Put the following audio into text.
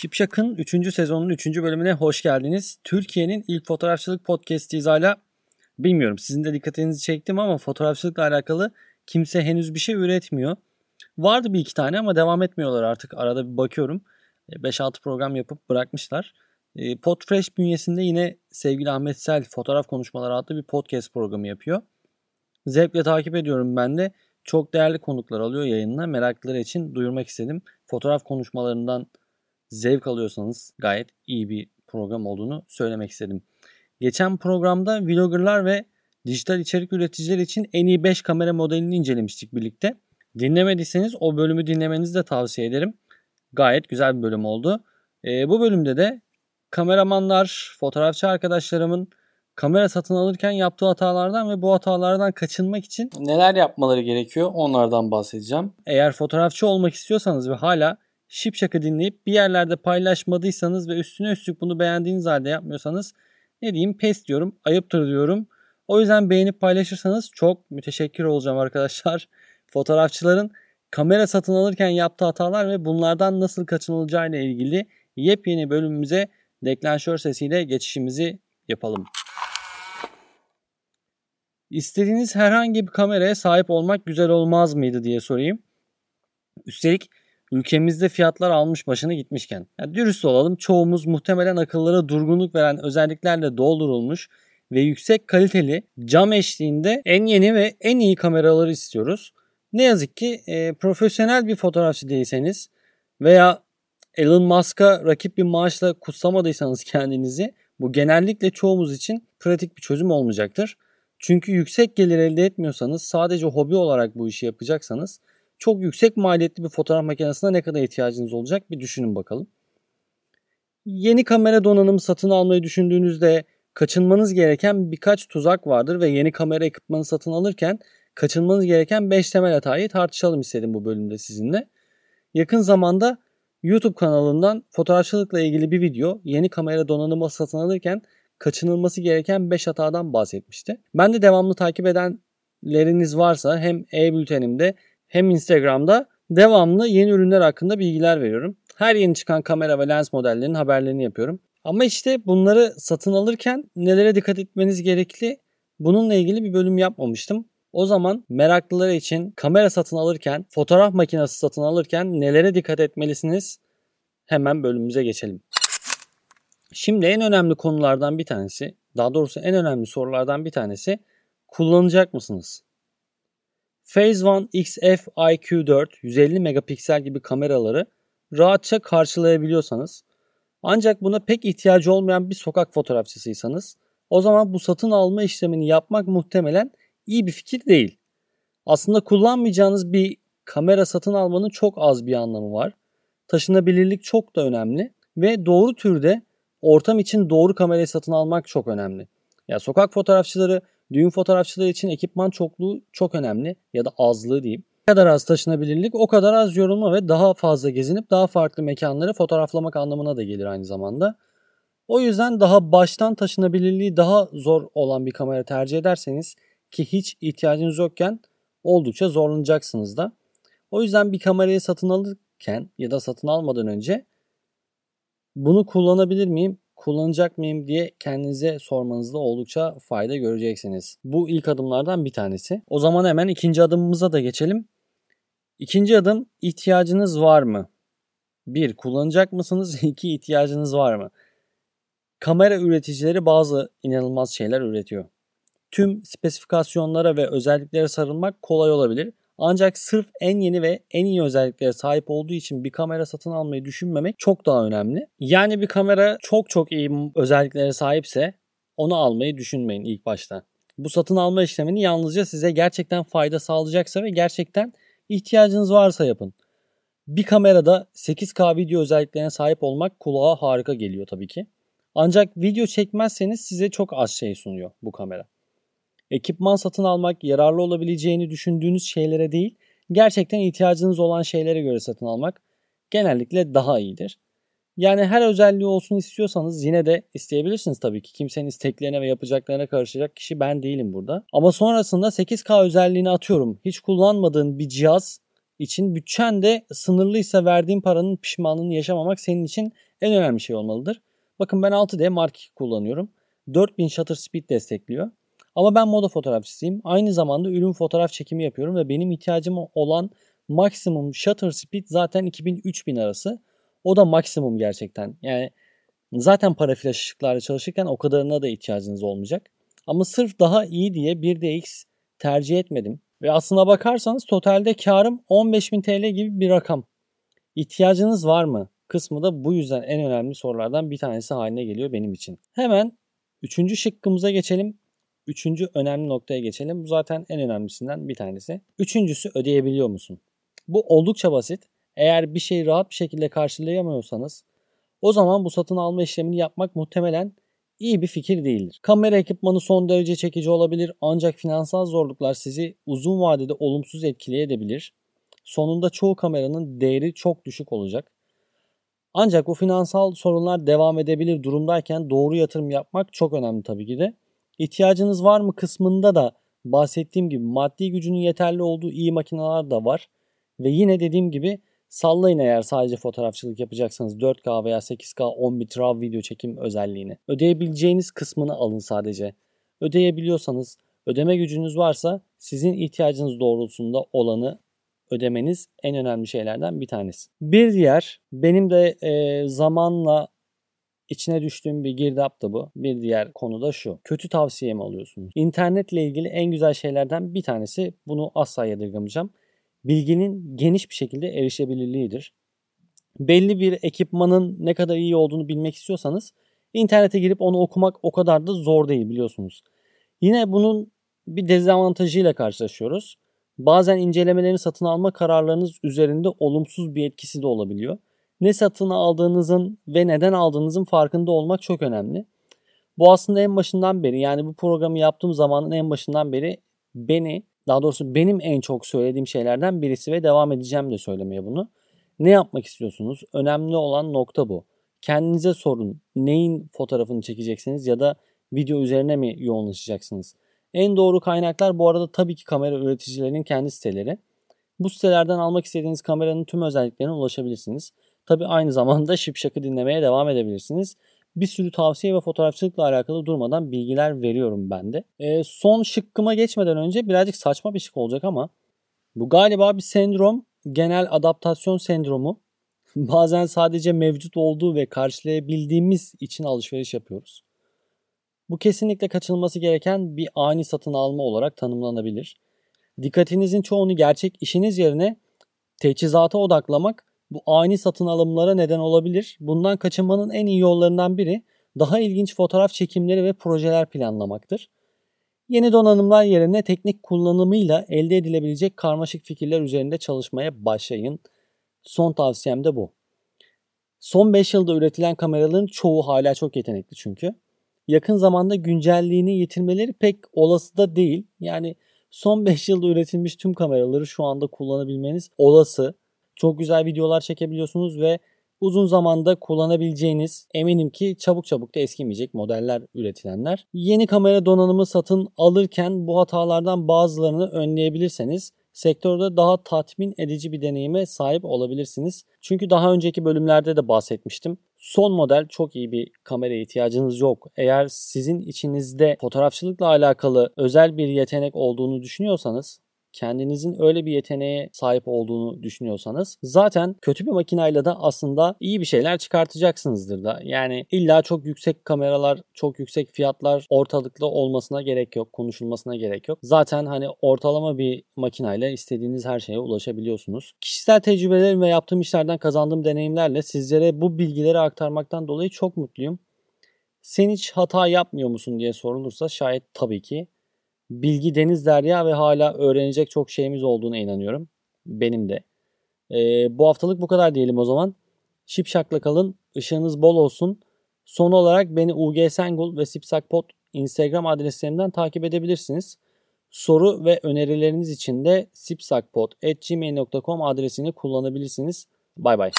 Şipşak'ın 3. sezonun 3. bölümüne hoş geldiniz. Türkiye'nin ilk fotoğrafçılık podcast'i hala bilmiyorum sizin de dikkatinizi çektim ama fotoğrafçılıkla alakalı kimse henüz bir şey üretmiyor. Vardı bir iki tane ama devam etmiyorlar artık. Arada bir bakıyorum. 5-6 e, program yapıp bırakmışlar. E, Podfresh bünyesinde yine sevgili Ahmet Sel Fotoğraf Konuşmaları adlı bir podcast programı yapıyor. Zevkle takip ediyorum ben de. Çok değerli konuklar alıyor yayınına. Meraklıları için duyurmak istedim. Fotoğraf konuşmalarından zevk alıyorsanız gayet iyi bir program olduğunu söylemek istedim. Geçen programda vloggerlar ve dijital içerik üreticiler için en iyi 5 kamera modelini incelemiştik birlikte. Dinlemediyseniz o bölümü dinlemenizi de tavsiye ederim. Gayet güzel bir bölüm oldu. E, bu bölümde de kameramanlar, fotoğrafçı arkadaşlarımın kamera satın alırken yaptığı hatalardan ve bu hatalardan kaçınmak için neler yapmaları gerekiyor onlardan bahsedeceğim. Eğer fotoğrafçı olmak istiyorsanız ve hala Şipşak'ı dinleyip bir yerlerde paylaşmadıysanız ve üstüne üstlük bunu beğendiğiniz halde yapmıyorsanız ne diyeyim pes diyorum, ayıptır diyorum. O yüzden beğenip paylaşırsanız çok müteşekkir olacağım arkadaşlar. Fotoğrafçıların kamera satın alırken yaptığı hatalar ve bunlardan nasıl kaçınılacağı ile ilgili yepyeni bölümümüze deklanşör sesiyle geçişimizi yapalım. İstediğiniz herhangi bir kameraya sahip olmak güzel olmaz mıydı diye sorayım. Üstelik ülkemizde fiyatlar almış başını gitmişken. Yani dürüst olalım çoğumuz muhtemelen akıllara durgunluk veren özelliklerle doldurulmuş ve yüksek kaliteli cam eşliğinde en yeni ve en iyi kameraları istiyoruz. Ne yazık ki e, profesyonel bir fotoğrafçı değilseniz veya Elon Musk'a rakip bir maaşla kutsamadıysanız kendinizi bu genellikle çoğumuz için pratik bir çözüm olmayacaktır. Çünkü yüksek gelir elde etmiyorsanız sadece hobi olarak bu işi yapacaksanız çok yüksek maliyetli bir fotoğraf makinesine ne kadar ihtiyacınız olacak bir düşünün bakalım. Yeni kamera donanımı satın almayı düşündüğünüzde kaçınmanız gereken birkaç tuzak vardır ve yeni kamera ekipmanı satın alırken kaçınmanız gereken 5 temel hatayı tartışalım istedim bu bölümde sizinle. Yakın zamanda YouTube kanalından fotoğrafçılıkla ilgili bir video yeni kamera donanımı satın alırken kaçınılması gereken 5 hatadan bahsetmişti. Ben de devamlı takip edenleriniz varsa hem e-bültenimde hem Instagram'da devamlı yeni ürünler hakkında bilgiler veriyorum. Her yeni çıkan kamera ve lens modellerinin haberlerini yapıyorum. Ama işte bunları satın alırken nelere dikkat etmeniz gerekli bununla ilgili bir bölüm yapmamıştım. O zaman meraklılar için kamera satın alırken, fotoğraf makinesi satın alırken nelere dikkat etmelisiniz? Hemen bölümümüze geçelim. Şimdi en önemli konulardan bir tanesi, daha doğrusu en önemli sorulardan bir tanesi kullanacak mısınız? Phase One XF IQ4 150 megapiksel gibi kameraları rahatça karşılayabiliyorsanız ancak buna pek ihtiyacı olmayan bir sokak fotoğrafçısıysanız o zaman bu satın alma işlemini yapmak muhtemelen iyi bir fikir değil. Aslında kullanmayacağınız bir kamera satın almanın çok az bir anlamı var. Taşınabilirlik çok da önemli ve doğru türde ortam için doğru kamerayı satın almak çok önemli. Ya sokak fotoğrafçıları, düğün fotoğrafçıları için ekipman çokluğu çok önemli ya da azlığı diyeyim. Ne kadar az taşınabilirlik o kadar az yorulma ve daha fazla gezinip daha farklı mekanları fotoğraflamak anlamına da gelir aynı zamanda. O yüzden daha baştan taşınabilirliği daha zor olan bir kamera tercih ederseniz ki hiç ihtiyacınız yokken oldukça zorlanacaksınız da. O yüzden bir kamerayı satın alırken ya da satın almadan önce bunu kullanabilir miyim, kullanacak mıyım diye kendinize sormanızda oldukça fayda göreceksiniz. Bu ilk adımlardan bir tanesi. O zaman hemen ikinci adımımıza da geçelim. İkinci adım ihtiyacınız var mı? Bir, kullanacak mısınız? İki, ihtiyacınız var mı? Kamera üreticileri bazı inanılmaz şeyler üretiyor. Tüm spesifikasyonlara ve özelliklere sarılmak kolay olabilir. Ancak sırf en yeni ve en iyi özelliklere sahip olduğu için bir kamera satın almayı düşünmemek çok daha önemli. Yani bir kamera çok çok iyi özelliklere sahipse onu almayı düşünmeyin ilk başta. Bu satın alma işlemini yalnızca size gerçekten fayda sağlayacaksa ve gerçekten ihtiyacınız varsa yapın. Bir kamerada 8K video özelliklerine sahip olmak kulağa harika geliyor tabii ki. Ancak video çekmezseniz size çok az şey sunuyor bu kamera. Ekipman satın almak yararlı olabileceğini düşündüğünüz şeylere değil, gerçekten ihtiyacınız olan şeylere göre satın almak genellikle daha iyidir. Yani her özelliği olsun istiyorsanız yine de isteyebilirsiniz tabii ki. Kimsenin isteklerine ve yapacaklarına karışacak kişi ben değilim burada. Ama sonrasında 8K özelliğini atıyorum. Hiç kullanmadığın bir cihaz için bütçen de sınırlıysa verdiğin paranın pişmanlığını yaşamamak senin için en önemli şey olmalıdır. Bakın ben 6D Mark II kullanıyorum. 4000 shutter speed destekliyor. Ama ben moda fotoğrafçısıyım. Aynı zamanda ürün fotoğraf çekimi yapıyorum ve benim ihtiyacım olan maksimum shutter speed zaten 2000-3000 arası. O da maksimum gerçekten. Yani zaten para flash ışıklarla çalışırken o kadarına da ihtiyacınız olmayacak. Ama sırf daha iyi diye 1DX tercih etmedim. Ve aslına bakarsanız totalde karım 15.000 TL gibi bir rakam. İhtiyacınız var mı? Kısmı da bu yüzden en önemli sorulardan bir tanesi haline geliyor benim için. Hemen üçüncü şıkkımıza geçelim. Üçüncü önemli noktaya geçelim. Bu zaten en önemlisinden bir tanesi. Üçüncüsü ödeyebiliyor musun? Bu oldukça basit. Eğer bir şeyi rahat bir şekilde karşılayamıyorsanız o zaman bu satın alma işlemini yapmak muhtemelen iyi bir fikir değildir. Kamera ekipmanı son derece çekici olabilir ancak finansal zorluklar sizi uzun vadede olumsuz etkileyebilir. Sonunda çoğu kameranın değeri çok düşük olacak. Ancak bu finansal sorunlar devam edebilir durumdayken doğru yatırım yapmak çok önemli tabii ki de. İhtiyacınız var mı kısmında da bahsettiğim gibi maddi gücünün yeterli olduğu iyi makineler de var. Ve yine dediğim gibi sallayın eğer sadece fotoğrafçılık yapacaksanız 4K veya 8K 10 bit RAW video çekim özelliğini. Ödeyebileceğiniz kısmını alın sadece. Ödeyebiliyorsanız, ödeme gücünüz varsa sizin ihtiyacınız doğrultusunda olanı ödemeniz en önemli şeylerden bir tanesi. Bir diğer benim de e, zamanla içine düştüğüm bir girdap da bu. Bir diğer konu da şu. Kötü tavsiye mi alıyorsunuz? İnternetle ilgili en güzel şeylerden bir tanesi bunu asla yadırgamayacağım. Bilginin geniş bir şekilde erişebilirliğidir. Belli bir ekipmanın ne kadar iyi olduğunu bilmek istiyorsanız internete girip onu okumak o kadar da zor değil biliyorsunuz. Yine bunun bir dezavantajıyla karşılaşıyoruz. Bazen incelemelerini satın alma kararlarınız üzerinde olumsuz bir etkisi de olabiliyor. Ne satın aldığınızın ve neden aldığınızın farkında olmak çok önemli. Bu aslında en başından beri yani bu programı yaptığım zamanın en başından beri beni daha doğrusu benim en çok söylediğim şeylerden birisi ve devam edeceğim de söylemeye bunu. Ne yapmak istiyorsunuz? Önemli olan nokta bu. Kendinize sorun. Neyin fotoğrafını çekeceksiniz ya da video üzerine mi yoğunlaşacaksınız? En doğru kaynaklar bu arada tabii ki kamera üreticilerinin kendi siteleri. Bu sitelerden almak istediğiniz kameranın tüm özelliklerine ulaşabilirsiniz. Tabii aynı zamanda Şipşak'ı dinlemeye devam edebilirsiniz. Bir sürü tavsiye ve fotoğrafçılıkla alakalı durmadan bilgiler veriyorum ben de. E, son şıkkıma geçmeden önce birazcık saçma bir şık olacak ama bu galiba bir sendrom, genel adaptasyon sendromu. Bazen sadece mevcut olduğu ve karşılayabildiğimiz için alışveriş yapıyoruz. Bu kesinlikle kaçınılması gereken bir ani satın alma olarak tanımlanabilir. Dikkatinizin çoğunu gerçek işiniz yerine teçhizata odaklamak bu ani satın alımlara neden olabilir. Bundan kaçınmanın en iyi yollarından biri daha ilginç fotoğraf çekimleri ve projeler planlamaktır. Yeni donanımlar yerine teknik kullanımıyla elde edilebilecek karmaşık fikirler üzerinde çalışmaya başlayın. Son tavsiyem de bu. Son 5 yılda üretilen kameraların çoğu hala çok yetenekli çünkü. Yakın zamanda güncelliğini yitirmeleri pek olası da değil. Yani son 5 yılda üretilmiş tüm kameraları şu anda kullanabilmeniz olası. Çok güzel videolar çekebiliyorsunuz ve uzun zamanda kullanabileceğiniz eminim ki çabuk çabuk da eskimeyecek modeller üretilenler. Yeni kamera donanımı satın alırken bu hatalardan bazılarını önleyebilirseniz sektörde daha tatmin edici bir deneyime sahip olabilirsiniz. Çünkü daha önceki bölümlerde de bahsetmiştim. Son model çok iyi bir kameraya ihtiyacınız yok. Eğer sizin içinizde fotoğrafçılıkla alakalı özel bir yetenek olduğunu düşünüyorsanız kendinizin öyle bir yeteneğe sahip olduğunu düşünüyorsanız zaten kötü bir makinayla da aslında iyi bir şeyler çıkartacaksınızdır da. Yani illa çok yüksek kameralar, çok yüksek fiyatlar ortalıkta olmasına gerek yok, konuşulmasına gerek yok. Zaten hani ortalama bir makinayla istediğiniz her şeye ulaşabiliyorsunuz. Kişisel tecrübelerim ve yaptığım işlerden kazandığım deneyimlerle sizlere bu bilgileri aktarmaktan dolayı çok mutluyum. Sen hiç hata yapmıyor musun diye sorulursa şayet tabii ki bilgi deniz derya ve hala öğrenecek çok şeyimiz olduğuna inanıyorum. Benim de. Ee, bu haftalık bu kadar diyelim o zaman. Şipşakla kalın. Işığınız bol olsun. Son olarak beni UG Sengul ve Sipsakpot Instagram adreslerimden takip edebilirsiniz. Soru ve önerileriniz için de sipsakpot.gmail.com adresini kullanabilirsiniz. Bay bay.